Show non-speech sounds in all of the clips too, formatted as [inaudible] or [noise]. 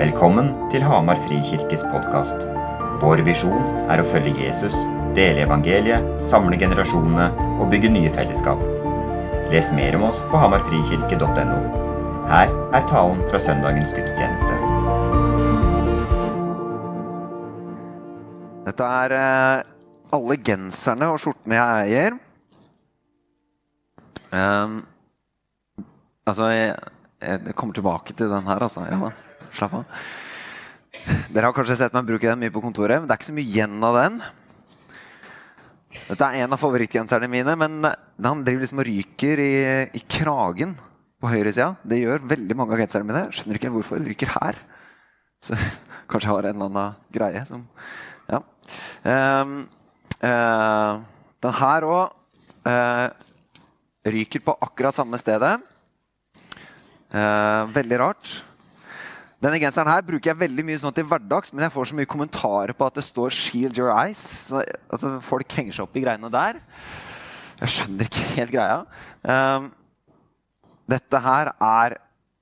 Velkommen til Hamar Frikirkes podkast. Vår visjon er å følge Jesus, dele evangeliet, samle generasjonene og bygge nye fellesskap. Les mer om oss på hamarfrikirke.no. Her er talen fra søndagens gudstjeneste. Dette er eh, alle genserne og skjortene jeg eier. Um, altså jeg, jeg kommer tilbake til den her, altså. Ja, slapp av. Dere har kanskje sett meg bruke den mye på kontoret, men det er ikke så mye igjen av den. Dette er en av favorittgenserne mine, men han driver liksom og ryker i, i kragen på høyresida. Det gjør veldig mange av genserne mine. Skjønner ikke hvorfor det ryker her. Så [laughs] kanskje jeg har en eller annen greie som Ja. Um, uh, den her òg ryker på akkurat samme stedet. Uh, veldig rart. Denne genseren her bruker jeg veldig mye sånn til hverdags, men jeg får så mye kommentarer på at det står 'shield your eyes'. Så, altså, folk henger seg opp i greiene der. Jeg skjønner ikke helt greia. Um, dette her er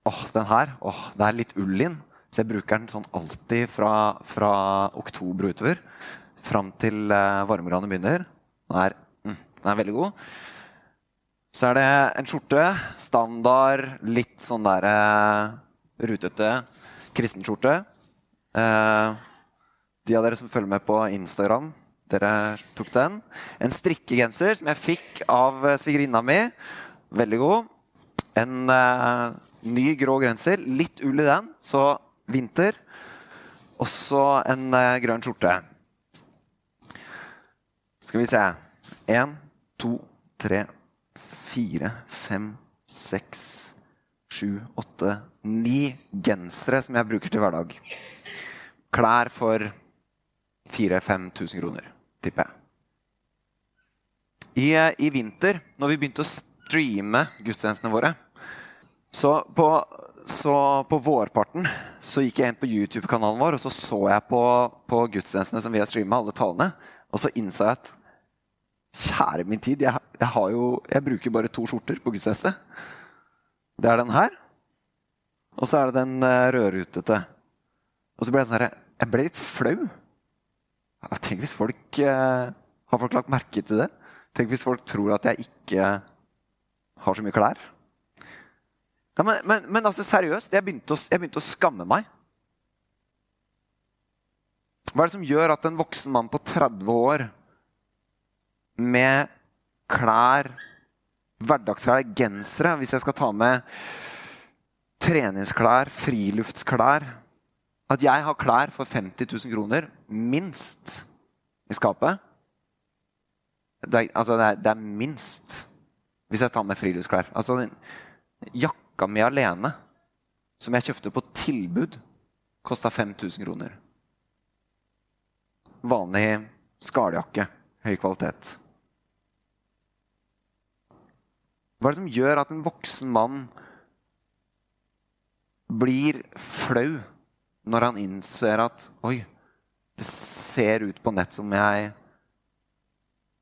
åh, den her, åh, Det er litt ull inn, så jeg bruker den sånn alltid fra, fra oktober utover. Fram til uh, varmegradene begynner. Den er, mm, den er veldig god. Så er det en skjorte. Standard, litt sånn der uh, rutete kristenskjorte. Uh, de av dere som følger med på Instagram, dere tok den. En strikkegenser som jeg fikk av svigerinna mi. Veldig god. En uh, ny grå genser. Litt ull i den, så vinter. Og så en uh, grønn skjorte. Skal vi se Én, to, tre, fire, fem, seks, sju, åtte, ni gensere som jeg bruker til hverdag. Klær for 4000-5000 kroner, tipper jeg. I, I, vinter, når vi begynte å streame gudstjenestene våre så på, så på vårparten så gikk jeg inn på YouTube-kanalen vår og så så jeg på, på gudstjenestene som vi har streama, alle talene. Og så innså jeg at kjære min tid, jeg, jeg, jo, jeg bruker bare to skjorter på gudstjeneste. Det er den her. Og så er det den uh, rødrutete. Og så ble jeg sånn her, jeg ble litt flau. Tenk hvis folk uh, Har folk lagt merke til det? Tenk hvis folk tror at jeg ikke har så mye klær? Ja, men, men, men, altså, seriøst, jeg begynte, å, jeg begynte å skamme meg. Hva er det som gjør at en voksen mann på 30 år med klær, hverdagsklær, gensere Hvis jeg skal ta med treningsklær, friluftsklær At jeg har klær for 50 000 kroner, minst, i skapet det er, altså det, er, det er, minst hvis jeg tar med friluftsklær. Altså, jakka mi alene, som jeg kjøpte på tilbud, kosta 5000 kroner. Vanlig skalljakke. Høy kvalitet. Hva er det som gjør at en voksen mann blir flau når han innser at Oi, det ser ut på nett som jeg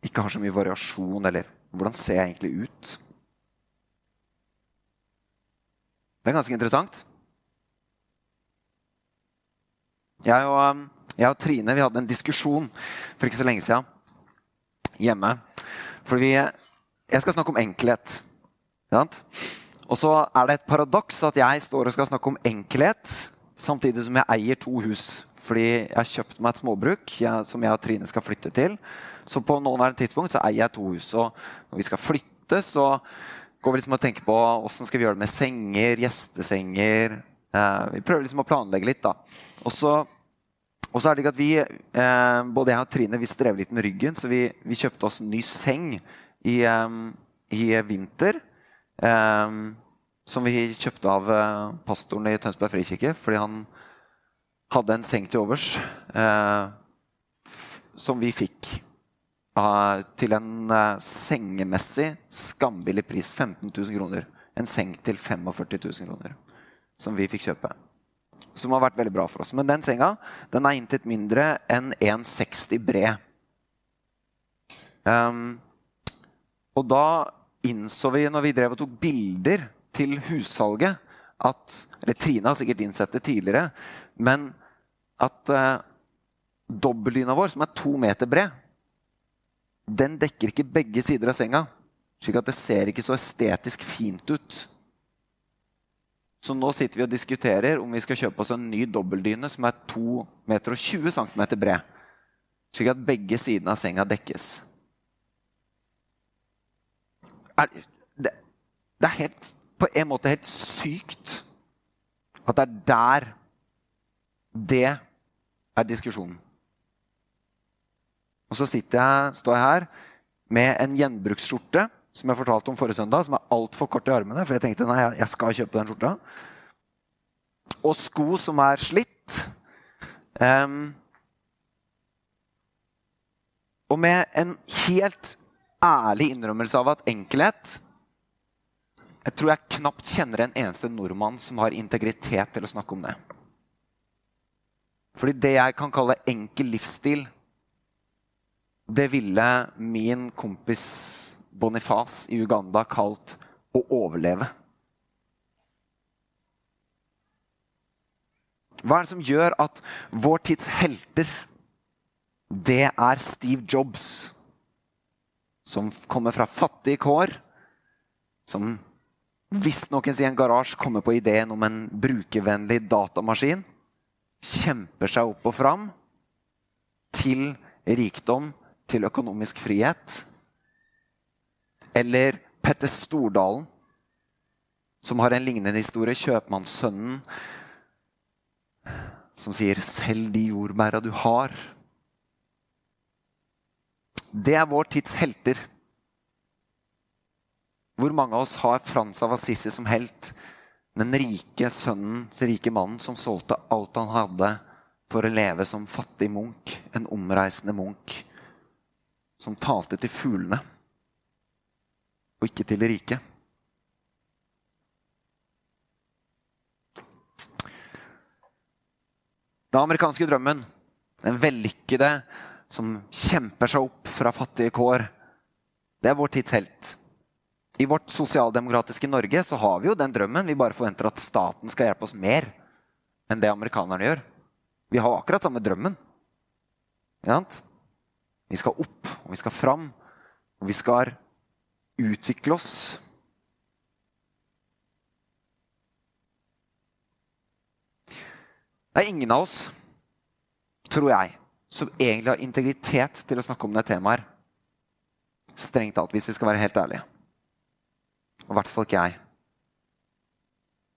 ikke har så mye variasjon, eller hvordan ser jeg egentlig ut? Det er ganske interessant. Jeg og, um, jeg og Trine vi hadde en diskusjon for ikke så lenge siden hjemme. For vi, jeg skal snakke om enkelhet. Og så er det et paradoks at jeg står og skal snakke om enkelhet samtidig som jeg eier to hus. Fordi jeg har kjøpt meg et småbruk jeg, som jeg og Trine skal flytte til. Så på noen tidspunkt så eier jeg to hus. Og når vi skal flytte, så går vi liksom og tenker på åssen skal vi gjøre det med senger, gjestesenger. Eh, vi prøver liksom å planlegge litt, da. Og så, og så er det ikke at vi, eh, både jeg og Trine, vi strever litt med ryggen, så vi, vi kjøpte oss en ny seng i, eh, i vinter. Som vi kjøpte av uh, pastoren i Tønsberg frikirke fordi han hadde en seng til overs uh, som vi fikk uh, til en sengemessig skambillig pris. 15 000 kroner. En seng til 45 000 kroner som vi fikk kjøpe. Som har vært veldig bra for oss. Men den senga den er intet mindre enn 1,60 bred. Um, og da innså vi når vi drev og tok bilder til hussalget at Eller Trine har sikkert innsett det tidligere. Men at eh, dobbeldyna vår, som er to meter bred, den dekker ikke begge sider av senga. Slik at det ser ikke så estetisk fint ut. Så nå sitter vi og diskuterer om vi skal kjøpe oss en ny dobbeltdyne som er 2 meter og 20 cm bred. Slik at begge sidene av senga dekkes. Er, det, det, er helt, på en måte helt sykt at det er der det er diskusjonen. Og så jeg, står jeg her med en gjenbruksskjorte som jeg fortalte om forrige søndag, som er altfor kort i armene. For jeg tenkte nei, jeg skal kjøpe den skjorta. Og sko som er slitt. Um, og med en helt ærlig innrømmelse av at enkelhet Jeg tror jeg knapt kjenner en eneste nordmann som har integritet til å snakke om det. Fordi det jeg kan kalle enkel livsstil, det ville min kompis Bonifaz i Uganda kalt å overleve. Hva er det som gjør at vår tids helter, det er Steve Jobs, som kommer fra fattige kår, som visstnok i en garasje kommer på ideen om en brukervennlig datamaskin, kjemper seg opp og fram til rikdom, til økonomisk frihet eller Petter Stordalen, som har en lignende historie. Kjøpmannssønnen som sier 'Selg de jordbæra du har'. Det er vår tids helter. Hvor mange av oss har Frans av Assisi som helt? Den rike sønnen, til rike mannen som solgte alt han hadde for å leve som fattig munk. En omreisende munk som talte til fuglene og ikke til rike. Den amerikanske drømmen, den vellykkede som kjemper seg opp fra fattige kår, det er vår tids helt. I vårt sosialdemokratiske Norge så har vi jo den drømmen. Vi bare forventer at staten skal hjelpe oss mer enn det amerikanerne gjør. Vi har akkurat samme drømmen. Vi skal opp, og vi skal fram, og vi skal utvikle oss. Det er ingen av oss, tror jeg, som egentlig har integritet til å snakke om det temaet. Strengt talt, hvis vi skal være helt ærlige. Og i hvert fall ikke jeg.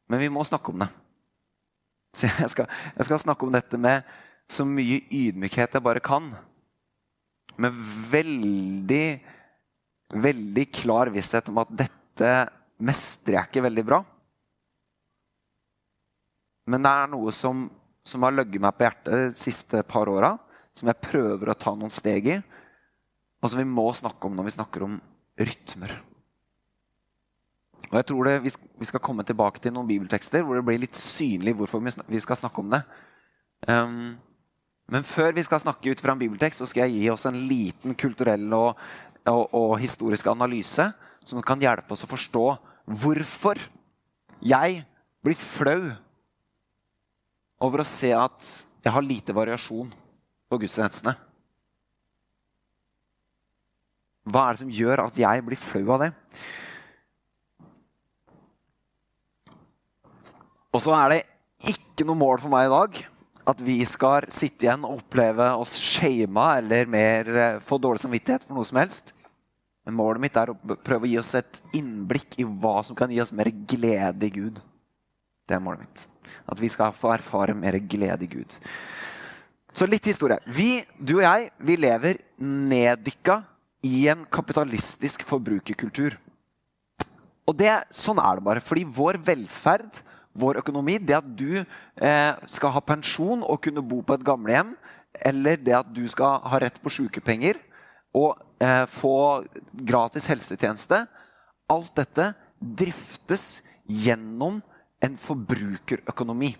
Men vi må snakke om det. Så jeg skal, jeg skal snakke om dette med så mye ydmykhet jeg bare kan. Med veldig veldig klar visshet om at dette mestrer jeg ikke veldig bra. Men det er noe som, som har løgget meg på hjertet de siste par åra, som jeg prøver å ta noen steg i, og som vi må snakke om når vi snakker om rytmer. Og jeg tror det, Vi skal komme tilbake til noen bibeltekster hvor det blir litt synlig hvorfor vi skal snakke om det. Um, men før vi skal snakke ut fra en bibeltekst, så skal jeg gi oss en liten kulturell og og, og historisk analyse som kan hjelpe oss å forstå hvorfor jeg blir flau over å se at jeg har lite variasjon på gudstjenestene. Hva er det som gjør at jeg blir flau av det? Og så er det ikke noe mål for meg i dag at vi skal sitte igjen og oppleve oss shama eller mer eh, få dårlig samvittighet for noe som helst. Men målet mitt er å prøve å gi oss et innblikk i hva som kan gi oss mer glede i Gud. Det er målet mitt. At vi skal få erfare mer glede i Gud. Så litt historie. Vi, du og jeg, vi lever neddykka i en kapitalistisk forbrukerkultur. Og det, sånn er det bare. Fordi vår velferd, vår økonomi, det at du eh, skal ha pensjon og kunne bo på et gamlehjem, eller det at du skal ha rett på sykepenger og eh, få gratis helsetjeneste. Alt dette driftes gjennom en forbrukerøkonomi.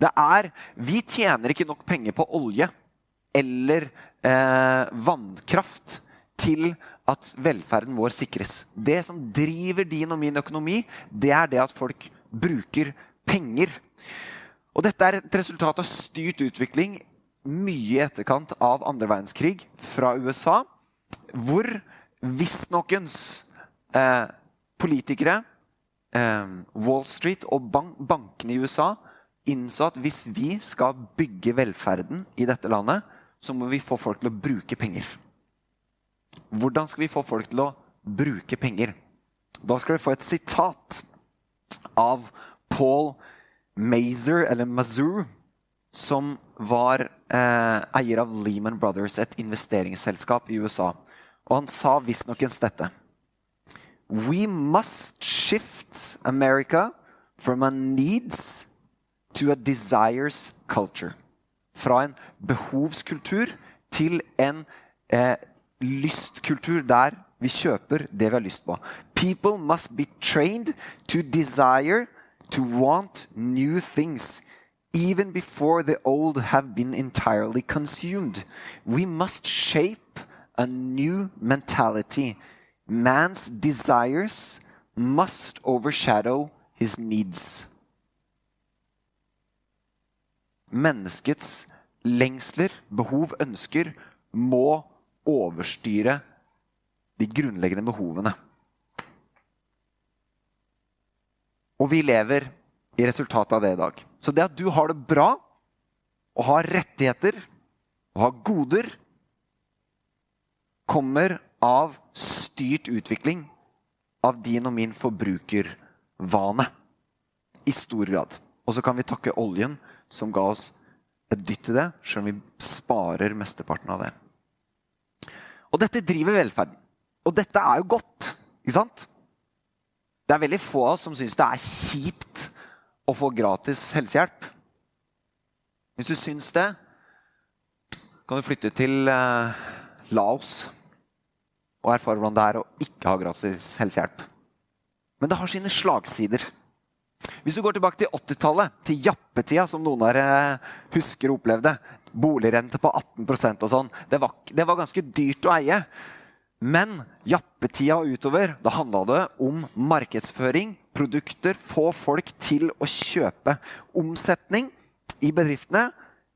Det er Vi tjener ikke nok penger på olje eller eh, vannkraft til at velferden vår sikres. Det som driver din og min økonomi, det er det at folk bruker penger. Og dette er et resultat av styrt utvikling mye i etterkant av andre verdenskrig fra USA, hvor visstnokens eh, politikere, eh, Wall Street og bank bankene i USA innså at hvis vi skal bygge velferden i dette landet, så må vi få folk til å bruke penger. Hvordan skal vi få folk til å bruke penger? Da skal vi få et sitat av Paul Mazer, eller Mazur, som var eh, eier av Lehman Brothers, et investeringsselskap i USA. Og han sa visstnokens dette. We must shift America from a needs to a desires culture. Fra en behovskultur til en eh, lystkultur der vi kjøper det vi har lyst på. People must be trained to desire, to want new things. Even before the old have been entirely consumed. We must shape a new mentality. Man's desires must overshadow his needs. Menneskets lengsler, behov, ønsker må overstyre de grunnleggende behovene. Og vi lever i resultatet av det i dag. Så det at du har det bra, og har rettigheter og har goder, kommer av styrt utvikling av din og min forbrukervane. I stor grad. Og så kan vi takke oljen som ga oss et dytt til det, selv om vi sparer mesteparten av det. Og dette driver velferden. Og dette er jo godt, ikke sant? Det er veldig få av oss som syns det er kjipt å få gratis helsehjelp. Hvis du syns det, kan du flytte til eh, Laos og erfare hvordan det er å ikke ha gratis helsehjelp. Men det har sine slagsider. Hvis du går tilbake til 80-tallet, til jappetida, som noen av dere husker og opplevde Boligrente på 18% og sånn. Det, det, var ganske dyrt å eie. Men jappetida og utover, da handla det om markedsføring, produkter, få folk til å kjøpe. Omsetning i bedriftene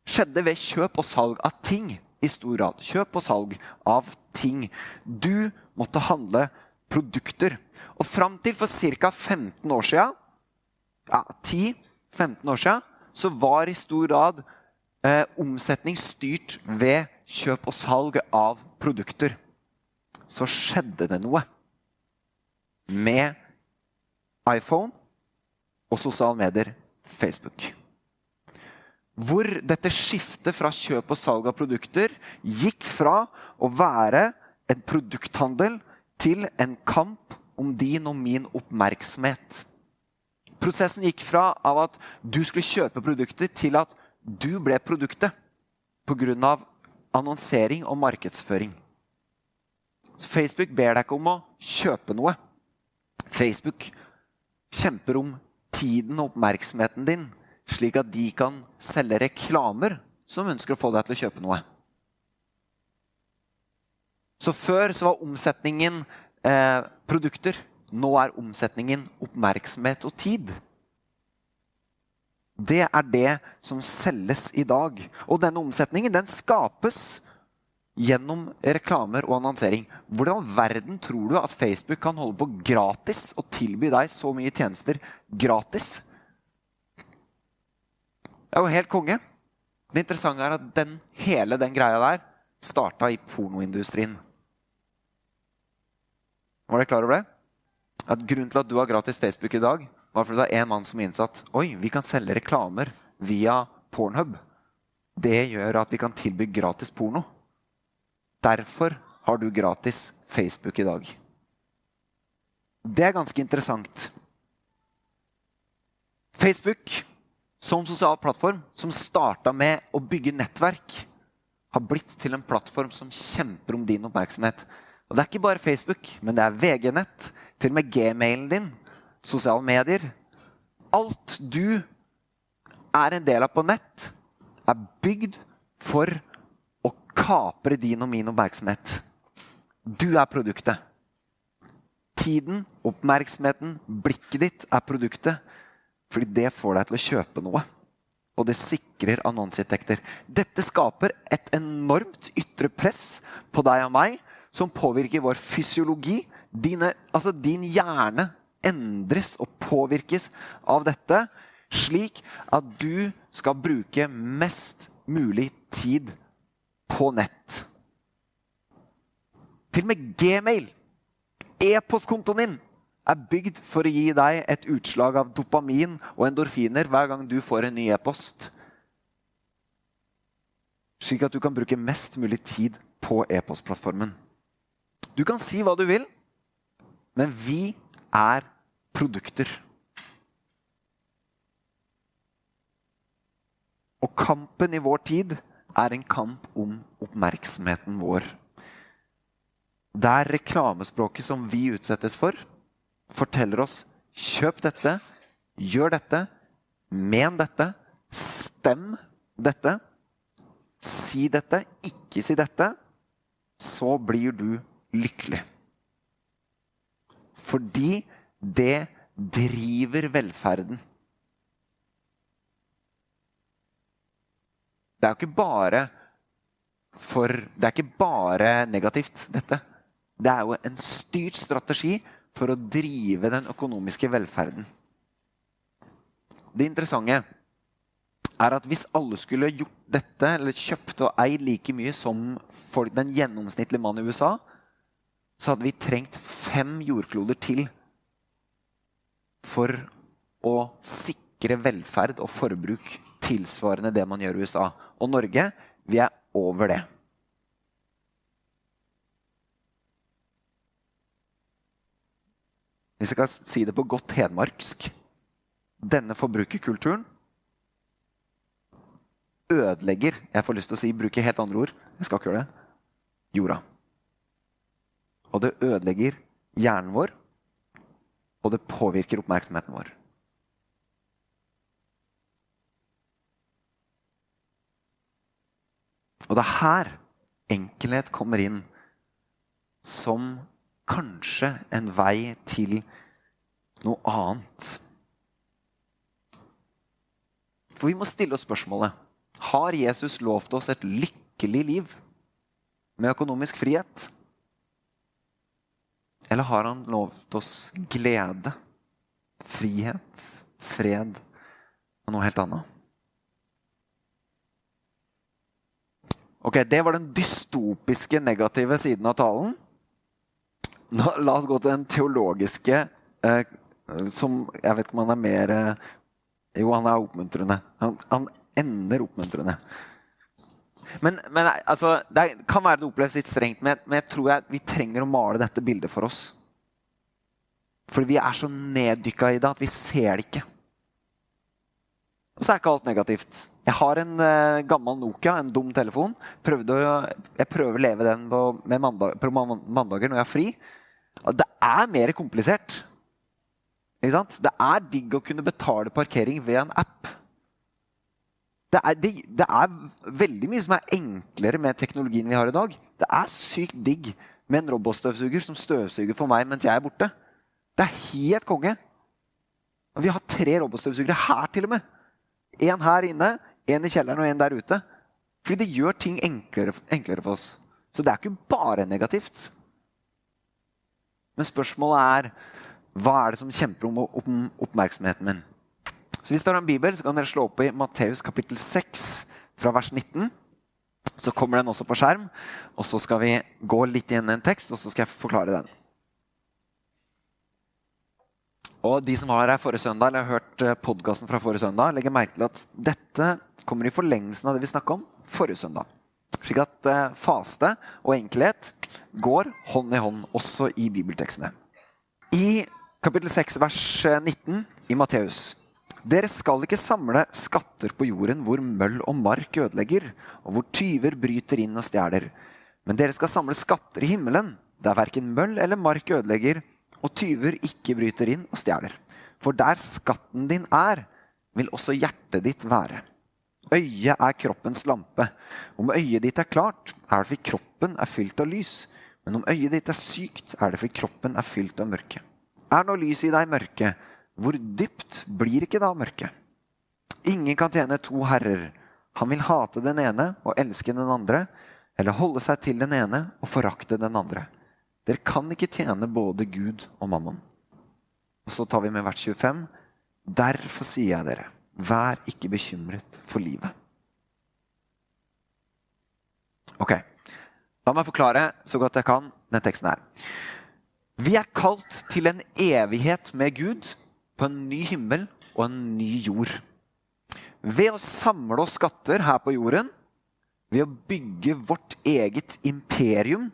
skjedde ved kjøp og salg av ting i stor grad. Kjøp og salg av ting. Du måtte handle produkter. Og fram til for ca. 15 år sia, ja, 10-15 år siden så var i stor grad eh, omsetning styrt ved kjøp og salg av produkter. Så skjedde det noe med iPhone og sosiale medier, Facebook. Hvor dette skiftet fra kjøp og salg av produkter gikk fra å være en produkthandel til en kamp om din og min oppmerksomhet. Prosessen gikk fra av at du skulle kjøpe produkter, til at du ble produktet pga. annonsering og markedsføring. Så Facebook ber deg ikke om å kjøpe noe. Facebook kjemper om tiden og oppmerksomheten din, slik at de kan selge reklamer som ønsker å få deg til å kjøpe noe. Så før så var omsetningen eh, produkter. Nå er omsetningen oppmerksomhet og tid. Det er det som selges i dag. Og denne omsetningen den skapes gjennom reklamer og annonsering. Hvordan verden tror du at Facebook kan holde på gratis og tilby deg så mye tjenester gratis? Det er jo helt konge. Det interessante er at den, hele den greia der starta i pornoindustrien. Var dere klar over det? At Grunnen til at du har gratis Facebook i dag, var fordi det er en mann som innsatt Oi, vi kan selge reklamer via Pornhub. Det gjør at vi kan tilby gratis porno. Derfor har du gratis Facebook i dag. Det er ganske interessant. Facebook som sosial plattform, som starta med å bygge nettverk, har blitt til en plattform som kjemper om din oppmerksomhet. Og Det er ikke bare Facebook, men det er VG-nett, til og med gmailen din, sosiale medier. Alt du er en del av på nett, er bygd for å kapre din og min oppmerksomhet. Du er produktet. Tiden, oppmerksomheten, blikket ditt er produktet. Fordi det får deg til å kjøpe noe. og det sikrer annonseinntekter. Dette skaper et enormt ytre press på deg og meg, som påvirker vår fysiologi. Dine, altså din hjerne endres og påvirkes av dette, slik at du skal bruke mest mulig tid på nett. Til og med Gmail, e-postkontoen din, er bygd for å gi deg et utslag av dopamin og endorfiner hver gang du får en ny e-post. Slik at du kan bruke mest mulig tid på e-postplattformen. Du kan si hva du vil, men vi er produkter. Og kampen i vår tid er en kamp om oppmerksomheten vår. Det er reklamespråket som vi utsettes for, forteller oss kjøp dette, gjør dette, men dette, stem dette, si dette, ikke si dette, så blir du lykkelig. Fordi det driver velferden. Det er jo ikke bare for Det er ikke bare negativt, dette. Det er jo en styrt strategi for å drive den økonomiske velferden. Det interessante er at hvis alle skulle gjort dette, eller kjøpt og eid like mye som folk, den gjennomsnittlige mann i USA, så hadde vi trengt fem jordkloder til for å sikre velferd og forbruk tilsvarende det man gjør i USA. Og Norge, vi er over det. Hvis jeg kan si det på godt hedmarksk Denne forbrukerkulturen ødelegger Jeg får lyst til å si, bruke helt andre ord. Jeg skal ikke gjøre det. Jorda. Og det ødelegger hjernen vår, og det påvirker oppmerksomheten vår. Og det er her enkelhet kommer inn som kanskje en vei til noe annet. For vi må stille oss spørsmålet har Jesus lovt oss et lykkelig liv med økonomisk frihet. Eller har han lovt oss glede, frihet, fred og noe helt annet? Ok, Det var den dystopiske, negative siden av talen. Nå, la oss gå til den teologiske, eh, som Jeg vet ikke om han er mer eh, Jo, han er oppmuntrende. Han, han ender oppmuntrende. Men, men altså, Det kan være det oppleves litt strengt, men, men jeg tror jeg, vi trenger å male dette bildet for oss. Fordi vi er så neddykka i det at vi ser det ikke. Og så er ikke alt negativt. Jeg har en uh, gammel Nokia, en dum telefon. Å, jeg prøver å leve den på, mandag, på mandager når jeg har fri. Det er mer komplisert. Det er digg å kunne betale parkering ved en app. Det er, det, det er, veldig mye som er enklere med teknologien vi har i dag. Det er sykt digg med en robotstøvsuger som støvsuger for meg mens jeg er borte. Det er helt konge. Vi har tre robotstøvsugere her, til og med. En her inne, en i kjelleren og en der ute. Fordi det gjør ting enklere, enklere for oss. Så det er ikke bare negativt. Men spørsmålet er hva er det som kjemper om oppmerksomheten min? Så Hvis dere har en bibel, så kan dere slå opp i Matteus kapittel 6 fra vers 19. Så kommer den også på skjerm. Og så skal vi gå litt igjen en tekst, og så skal jeg forklare den. Og De som var her forrige søndag, eller har hørt eh, podkasten fra forrige søndag, legger merke til at dette kommer i forlengelsen av det vi snakka om forrige søndag. Slik at eh, faste og enkelhet går hånd i hånd også i bibeltekstene. I kapittel 6 vers 19 eh, i Matteus dere skal ikke samle skatter på jorden hvor møll og mark ødelegger, og hvor tyver bryter inn og stjeler. Men dere skal samle skatter i himmelen, der verken møll eller mark ødelegger, og tyver ikke bryter inn og stjeler. For der skatten din er, vil også hjertet ditt være. Øyet er kroppens lampe. Om øyet ditt er klart, er det fordi kroppen er fylt av lys. Men om øyet ditt er sykt, er det fordi kroppen er fylt av mørke. Er nå lyset i deg mørke, hvor dypt blir ikke da mørket? Ingen kan tjene to herrer. Han vil hate den ene og elske den andre, eller holde seg til den ene og forakte den andre. Dere kan ikke tjene både Gud og mammon. Og så tar vi med vers 25. Derfor sier jeg dere, vær ikke bekymret for livet. Ok, La meg forklare så godt jeg kan den teksten her. Vi er kalt til en evighet med Gud på en ny himmel og en ny jord. Ved å samle oss skatter her på jorden, ved å bygge vårt eget imperium,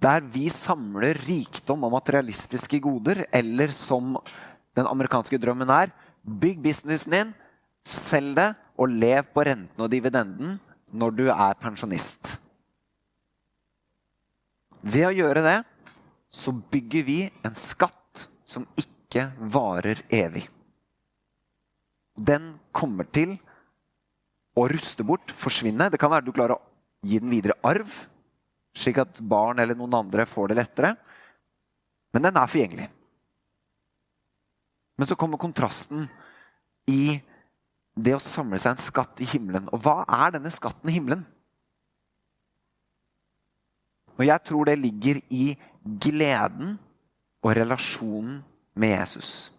der vi samler rikdom og materialistiske goder, eller som den amerikanske drømmen er bygg businessen din, selg det og lev på renten og dividenden når du er pensjonist. Ved å gjøre det så bygger vi en skatt som ikke varer evig. Den kommer til å ruste bort, forsvinne. Det kan være du klarer å gi den videre arv, slik at barn eller noen andre får det lettere. Men den er forgjengelig. Men så kommer kontrasten i det å samle seg en skatt i himmelen. Og hva er denne skatten i himmelen? Og jeg tror det ligger i gleden og relasjonen med Jesus.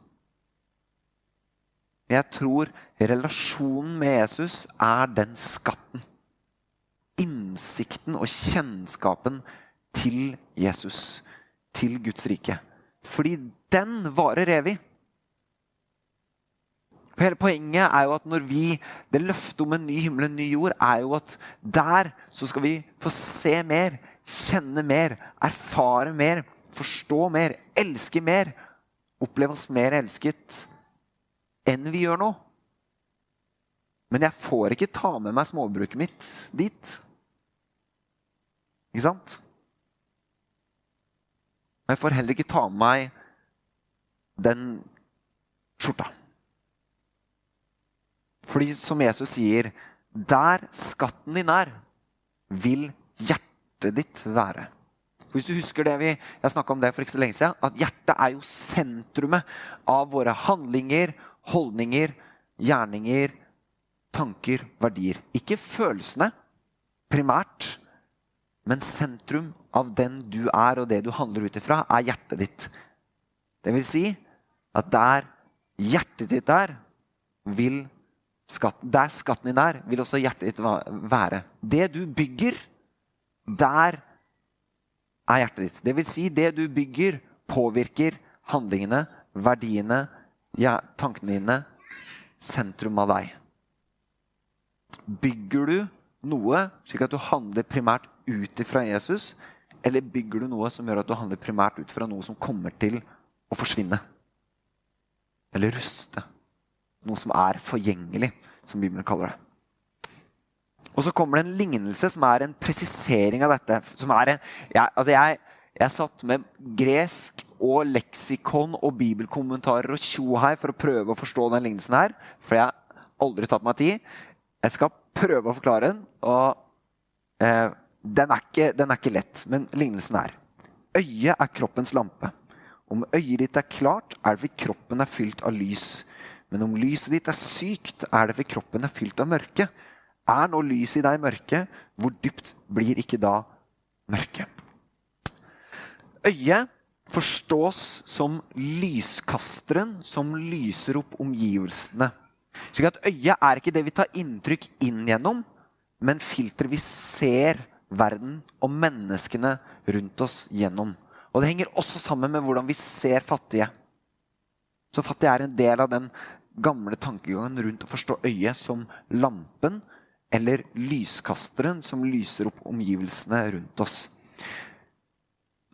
Jeg tror relasjonen med Jesus er den skatten. Innsikten og kjennskapen til Jesus, til Guds rike. Fordi den varer evig. Hele Poenget er jo at når vi, det løftet om en ny himmel og en ny jord, er jo at der så skal vi få se mer kjenne mer, erfare mer, forstå mer, elske mer, oppleve oss mer elsket enn vi gjør nå. Men jeg får ikke ta med meg småbruket mitt dit. Ikke sant? Og jeg får heller ikke ta med meg den skjorta. Fordi som Jesus sier, der skatten din er, vil hjertet ditt være? For hvis du husker det vi, Jeg snakka om det for ikke så lenge siden. At hjertet er jo sentrumet av våre handlinger, holdninger, gjerninger, tanker, verdier. Ikke følelsene primært, men sentrum av den du er og det du handler ut ifra, er hjertet ditt. Det vil si at der hjertet ditt er, vil skatten, der skatten din er, vil også hjertet ditt være. Det du bygger, der er hjertet ditt. Det vil si, det du bygger, påvirker handlingene, verdiene, ja, tankene dine, sentrum av deg. Bygger du noe slik at du handler primært ut ifra Jesus, eller bygger du noe som gjør at du handler primært ut fra noe som kommer til å forsvinne? Eller ruste? Noe som er forgjengelig, som Bibelen kaller det. Og så kommer det en lignelse som er en presisering av dette. som er en, jeg, altså jeg, jeg satt med gresk og leksikon og bibelkommentarer og tjohei for å prøve å forstå den lignelsen her. For jeg har aldri tatt meg tid. Jeg skal prøve å forklare den. Og eh, den, er ikke, den er ikke lett, men lignelsen er Øyet er kroppens lampe. Om øyet ditt er klart, er det fordi kroppen er fylt av lys. Men om lyset ditt er sykt, er det fordi kroppen er fylt av mørke. Er nå lyset i deg mørke, hvor dypt blir ikke da mørket? Øyet forstås som lyskasteren som lyser opp omgivelsene. Slik at Øyet er ikke det vi tar inntrykk inn gjennom, men filteret vi ser verden og menneskene rundt oss gjennom. Og Det henger også sammen med hvordan vi ser fattige. Så fattige er en del av den gamle tankegangen rundt å forstå øyet som lampen eller lyskasteren som lyser opp omgivelsene rundt oss.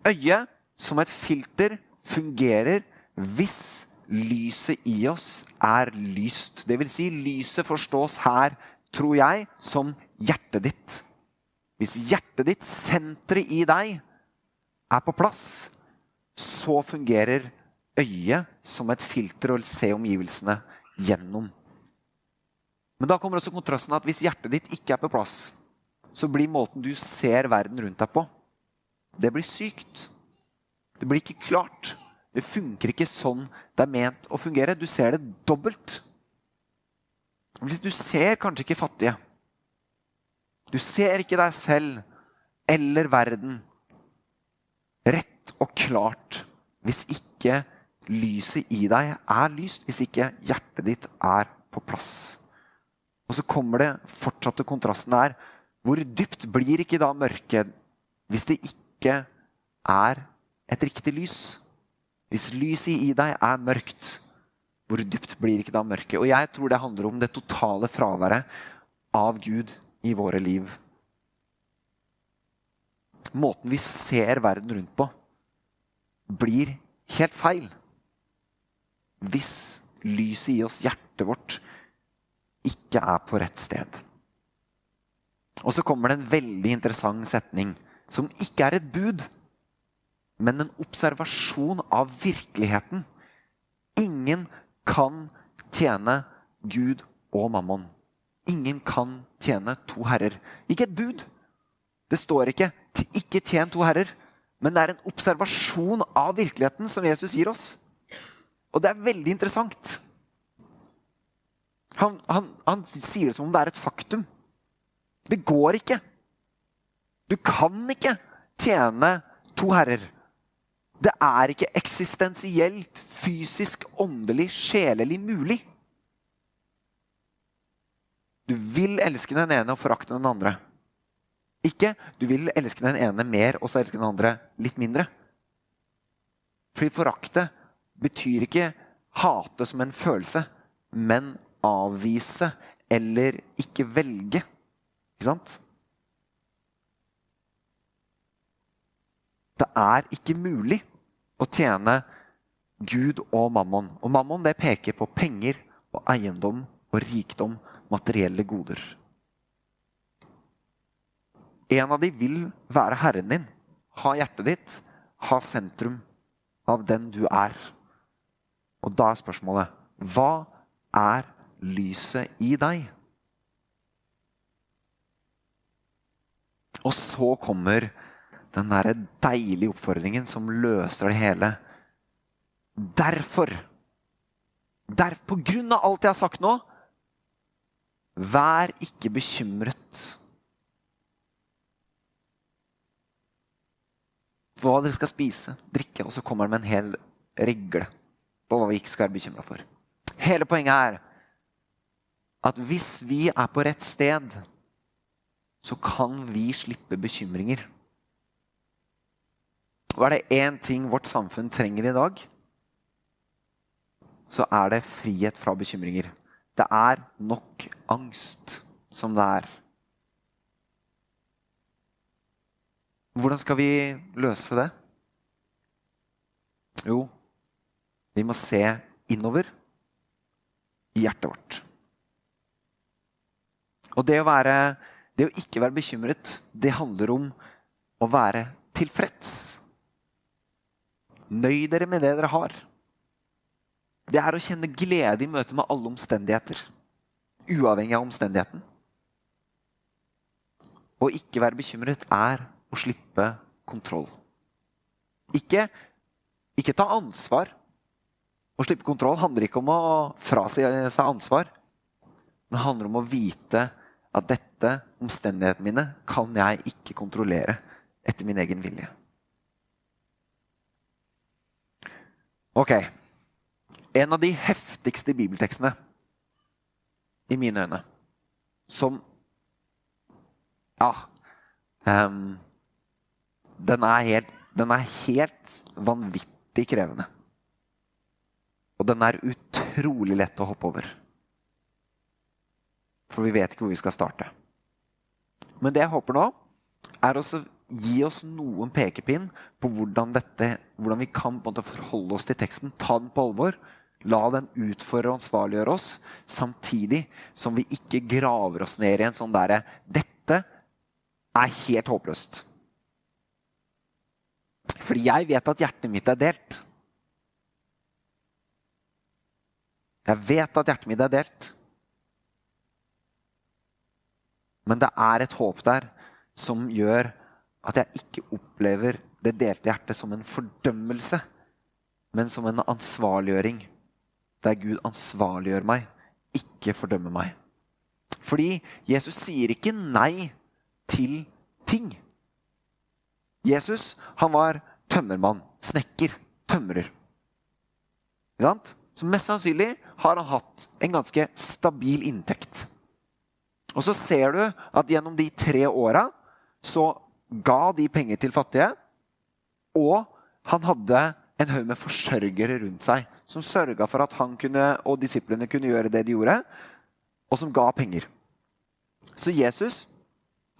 Øyet som et filter fungerer hvis lyset i oss er lyst. Det vil si, lyset forstås her, tror jeg, som hjertet ditt. Hvis hjertet ditt, senteret i deg, er på plass, så fungerer øyet som et filter å se omgivelsene gjennom. Men da kommer også kontrasten at hvis hjertet ditt ikke er på plass, så blir måten du ser verden rundt deg på, det blir sykt. Det blir ikke klart. Det funker ikke sånn det er ment å fungere. Du ser det dobbelt. Du ser kanskje ikke fattige. Du ser ikke deg selv eller verden rett og klart hvis ikke lyset i deg er lyst, hvis ikke hjertet ditt er på plass. Og så kommer det fortsatte kontrasten her. Hvor dypt blir ikke da mørket hvis det ikke er et riktig lys? Hvis lyset i deg er mørkt, hvor dypt blir ikke da mørket? Og jeg tror det handler om det totale fraværet av Gud i våre liv. Måten vi ser verden rundt på, blir helt feil hvis lyset i oss, hjertet vårt, ikke er på rett sted. Og så kommer det en veldig interessant setning som ikke er et bud, men en observasjon av virkeligheten. Ingen kan tjene Gud og mammon. Ingen kan tjene to herrer. Ikke et bud. Det står ikke 'ikke tjen to herrer', men det er en observasjon av virkeligheten som Jesus gir oss. Og det er veldig interessant. Han, han, han sier det som om det er et faktum. Det går ikke. Du kan ikke tjene to herrer. Det er ikke eksistensielt, fysisk, åndelig, sjelelig mulig. Du vil elske den ene og forakte den andre. Ikke du vil elske den ene mer og så elske den andre litt mindre. Fordi forakte betyr ikke hate som en følelse, men avvise eller ikke velge. Ikke sant? Det er ikke mulig å tjene Gud og mammon. Og mammon det peker på penger og eiendom og rikdom, materielle goder. En av de vil være herren din, ha hjertet ditt, ha sentrum av den du er. Og da er spørsmålet hva er lyset i deg? Og så kommer den derre deilige oppfordringen som løser det hele. Derfor, der, på grunn av alt jeg har sagt nå, vær ikke bekymret. Hva dere skal spise, drikke, og så kommer han med en hel regle på hva vi ikke skal være bekymra for. Hele poenget er at hvis vi er på rett sted, så kan vi slippe bekymringer. Og er det én ting vårt samfunn trenger i dag, så er det frihet fra bekymringer. Det er nok angst som det er. Hvordan skal vi løse det? Jo, vi må se innover i hjertet vårt. Og det å, være, det å ikke være bekymret, det handler om å være tilfreds. Nøy dere med det dere har. Det er å kjenne glede i møte med alle omstendigheter. Uavhengig av omstendigheten. Å ikke være bekymret er å slippe kontroll. Ikke, ikke ta ansvar. Å slippe kontroll handler ikke om å frasi seg ansvar. Det handler om å vite at dette, omstendighetene mine, kan jeg ikke kontrollere etter min egen vilje. Ok. En av de heftigste bibeltekstene i mine øyne som Ja. Um, den, er helt, den er helt vanvittig krevende. Og den er utrolig lett å hoppe over. For vi vet ikke hvor vi skal starte. Men det jeg håper nå, er å gi oss noen pekepinn på hvordan, dette, hvordan vi kan forholde oss til teksten. Ta den på alvor. La den utfordre og ansvarliggjøre oss, samtidig som vi ikke graver oss ned i en sånn derre Dette er helt håpløst. Fordi jeg vet at hjertet mitt er delt. Jeg vet at hjertet mitt er delt. Men det er et håp der som gjør at jeg ikke opplever det delte hjertet som en fordømmelse, men som en ansvarliggjøring. Der Gud ansvarliggjør meg, ikke fordømmer meg. Fordi Jesus sier ikke nei til ting. Jesus han var tømmermann, snekker, tømrer. Så mest sannsynlig har han hatt en ganske stabil inntekt. Og så ser du at gjennom de tre åra så ga de penger til fattige. Og han hadde en haug med forsørgere rundt seg som sørga for at han kunne, og disiplene kunne gjøre det de gjorde, og som ga penger. Så Jesus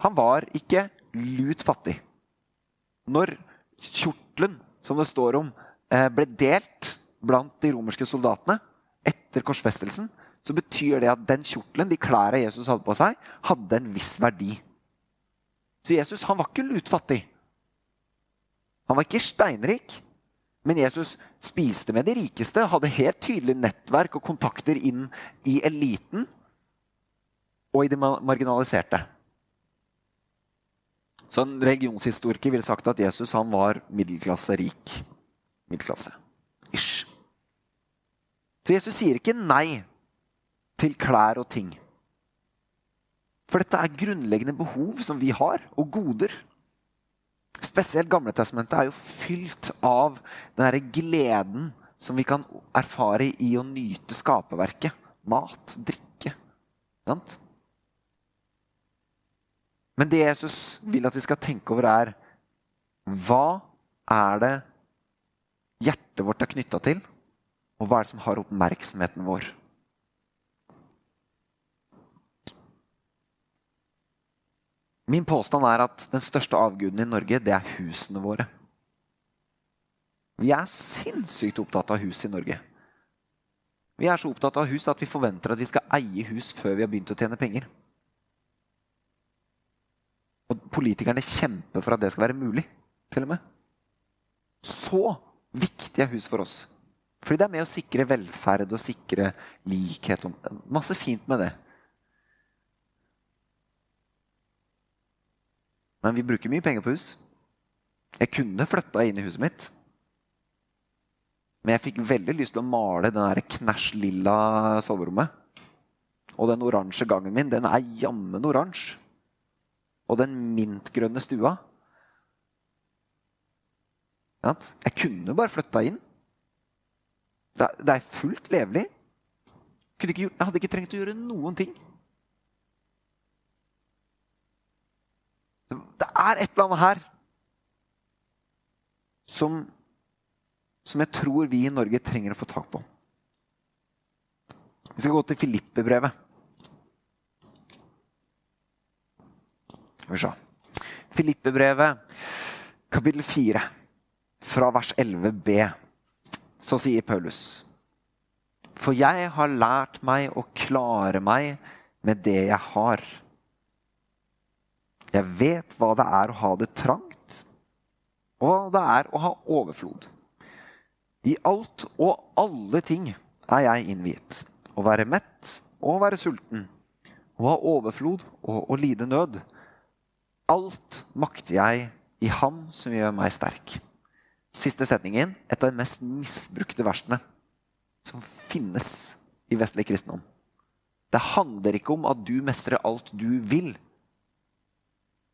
han var ikke lut fattig. Når kjortelen, som det står om, eh, ble delt blant de romerske soldatene etter korsfestelsen, så betyr det at den kjortelen, de klærne Jesus hadde på seg, hadde en viss verdi. Så Jesus han var ikke lutfattig. Han var ikke steinrik. Men Jesus spiste med de rikeste, hadde helt tydelig nettverk og kontakter inn i eliten og i de marginaliserte. Så En religionshistoriker ville sagt at Jesus han var middelklasse rik. Middelklasse. Ish. Så Jesus sier ikke nei til klær og ting. For dette er grunnleggende behov som vi har, og goder. Spesielt Gamletestamentet er jo fylt av den gleden som vi kan erfare i å nyte skaperverket. Mat, drikke. Sant? Men det Jesus vil at vi skal tenke over, er hva er det hjertet vårt er knytta til? Og hva er det som har oppmerksomheten vår? Min påstand er at den største avguden i Norge, det er husene våre. Vi er sinnssykt opptatt av hus i Norge. Vi er så opptatt av hus at vi forventer at vi skal eie hus før vi har begynt å tjene penger. Og politikerne kjemper for at det skal være mulig, til og med. Så viktig er hus for oss. Fordi det er med å sikre velferd og sikre likhet. Masse fint med det. Men vi bruker mye penger på hus. Jeg kunne flytta inn i huset mitt. Men jeg fikk veldig lyst til å male den knæsj lilla soverommet. Og den oransje gangen min, den er jammen oransje. Og den mintgrønne stua. Jeg kunne bare flytta inn. Det er fullt levelig. Jeg hadde ikke trengt å gjøre noen ting. Det er et eller annet her som, som jeg tror vi i Norge trenger å få tak på. Vi skal gå til Filippe-brevet. Skal vi se. Filippe-brevet, kapittel 4, fra vers 11b. Så sier Paulus.: For jeg har lært meg å klare meg med det jeg har. Jeg vet hva det er å ha det trangt, og hva det er å ha overflod. I alt og alle ting er jeg innviet. Å være mett og å være sulten. Å ha overflod og å lide nød. Alt makter jeg i Ham som gjør meg sterk. Siste setningen et av de mest misbrukte versene som finnes i vestlig kristendom. Det handler ikke om at du mestrer alt du vil.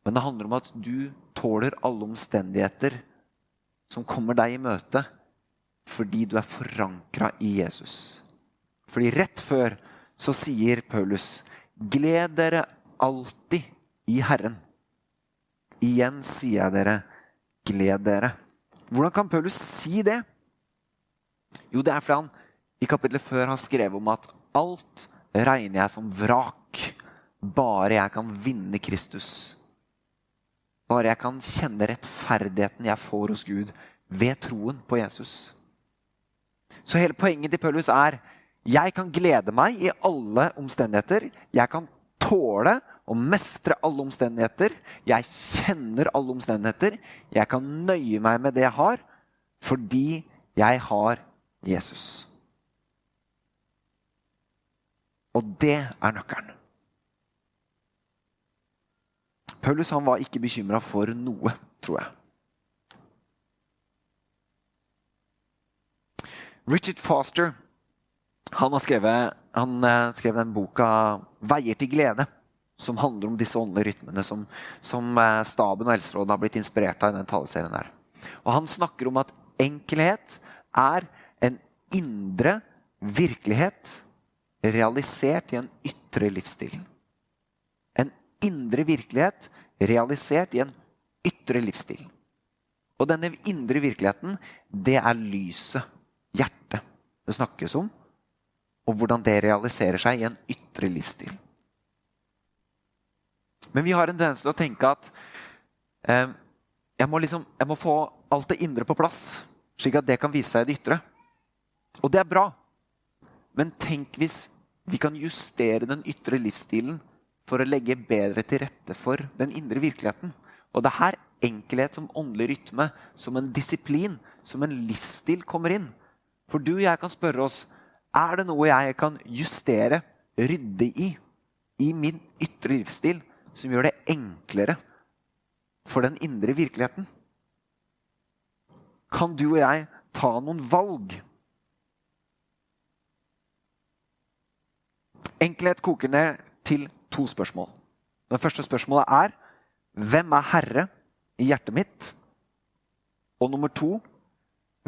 Men det handler om at du tåler alle omstendigheter som kommer deg i møte fordi du er forankra i Jesus. Fordi rett før så sier Paulus, 'Gled dere alltid i Herren'. Igjen sier jeg dere, gled dere. Hvordan kan Paulus si det? Jo, det er fordi han i kapittelet før har skrevet om at alt regner jeg som vrak. Bare jeg kan vinne Kristus. Bare jeg kan kjenne rettferdigheten jeg får hos Gud ved troen på Jesus. Så hele poenget til Paulus er jeg kan glede meg i alle omstendigheter. Jeg kan tåle å mestre alle omstendigheter. Jeg kjenner alle omstendigheter. Jeg kan nøye meg med det jeg har, fordi jeg har Jesus. Og det er nøkkelen. Paulus han var ikke bekymra for noe, tror jeg. Richard Foster han skrevet, han eh, skrev den boka 'Veier til glede', som handler om disse åndelige rytmene som, som eh, staben og Helserådet har blitt inspirert av i den taleserien her. Og Han snakker om at enkelhet er en indre virkelighet realisert i en ytre livsstil. Indre virkelighet realisert i en ytre livsstil. Og denne indre virkeligheten, det er lyset, hjertet, det snakkes om. Og hvordan det realiserer seg i en ytre livsstil. Men vi har en tendens til å tenke at eh, jeg, må liksom, jeg må få alt det indre på plass, slik at det kan vise seg i det ytre. Og det er bra. Men tenk hvis vi kan justere den ytre livsstilen for å legge bedre til rette for den indre virkeligheten. Og det er her enkelhet som åndelig rytme, som en disiplin, som en livsstil kommer inn. For du og jeg kan spørre oss er det noe jeg kan justere, rydde i, i min ytre livsstil, som gjør det enklere for den indre virkeligheten? Kan du og jeg ta noen valg? Enkelhet koker ned til to spørsmål. Det første spørsmålet er hvem er herre i hjertet mitt? Og nummer to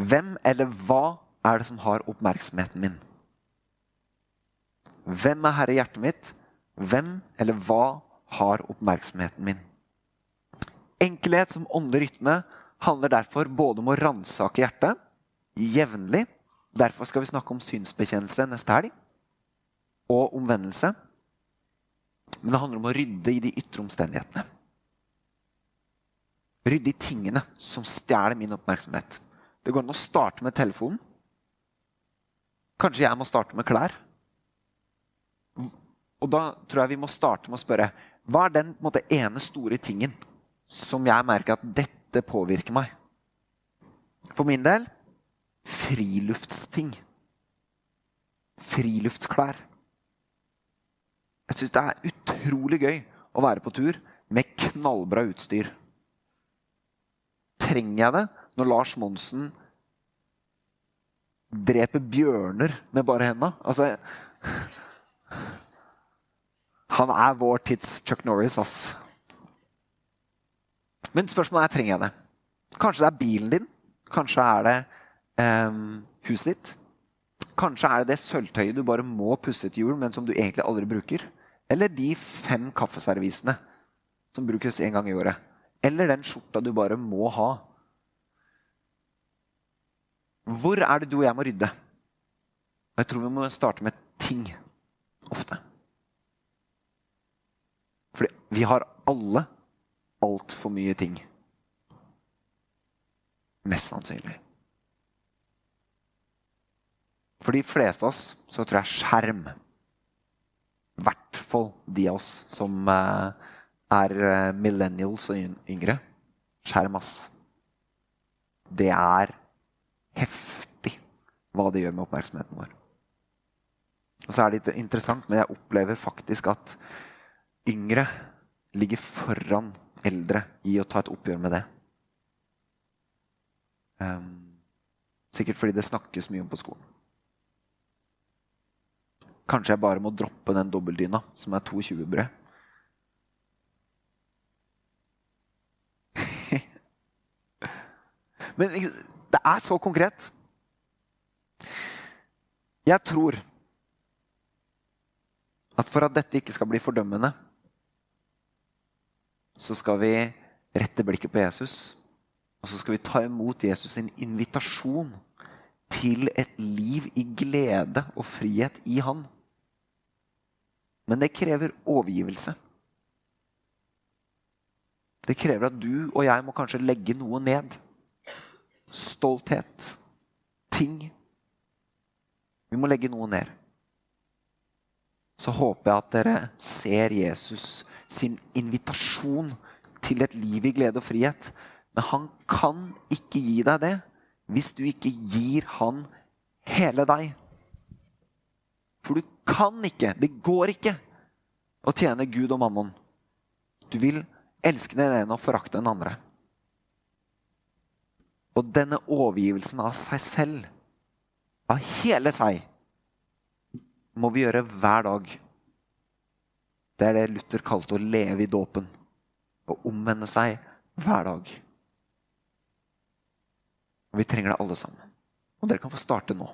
hvem eller hva er det som har oppmerksomheten min? Hvem er herre i hjertet mitt? Hvem eller hva har oppmerksomheten min? Enkelhet som åndelig rytme handler derfor både om å ransake hjertet jevnlig. Derfor skal vi snakke om synsbekjennelse neste helg. Og omvendelse. Men det handler om å rydde i de ytre omstendighetene. Rydde i tingene som stjeler min oppmerksomhet. Det går an å starte med telefonen. Kanskje jeg må starte med klær. Og da tror jeg vi må starte med å spørre hva er den måte, ene store tingen som jeg merker at dette påvirker meg? For min del friluftsting. Friluftsklær. Jeg syns det er utrolig gøy å være på tur med knallbra utstyr. Trenger jeg det når Lars Monsen dreper bjørner med bare henda? Altså Han er vår tids Chuck Norris, ass. Men spørsmålet er trenger jeg det. Kanskje det er bilen din. Kanskje er det eh, huset ditt. Kanskje er det det sølvtøyet du bare må pusse til jul, men som du egentlig aldri bruker. Eller de fem kaffeservisene som brukes én gang i året. Eller den skjorta du bare må ha. Hvor er det du og jeg må rydde? Jeg tror vi må starte med ting ofte. Fordi vi har alle altfor mye ting. Mest sannsynlig. For de fleste av oss så tror jeg skjerm I hvert fall de av oss som eh, er eh, millennials og yngre. Skjerm, ass. Det er heftig hva det gjør med oppmerksomheten vår. Og så er det interessant, men jeg opplever faktisk at yngre ligger foran eldre i å ta et oppgjør med det. Um, sikkert fordi det snakkes mye om på skolen. Kanskje jeg bare må droppe den dobbeltdyna, som er 22 brød. [laughs] Men det er så konkret. Jeg tror at for at dette ikke skal bli fordømmende, så skal vi rette blikket på Jesus. Og så skal vi ta imot Jesus' sin invitasjon til et liv i glede og frihet i Han. Men det krever overgivelse. Det krever at du og jeg må kanskje legge noe ned. Stolthet. Ting. Vi må legge noe ned. Så håper jeg at dere ser Jesus sin invitasjon til et liv i glede og frihet. Men han kan ikke gi deg det hvis du ikke gir han hele deg. For du kan ikke, det går ikke, å tjene Gud og mammon. Du vil elske den ene og forakte den andre. Og denne overgivelsen av seg selv, av hele seg, må vi gjøre hver dag. Det er det Luther kalte å leve i dåpen. Å omvende seg hver dag. Og Vi trenger det alle sammen. Og dere kan få starte nå.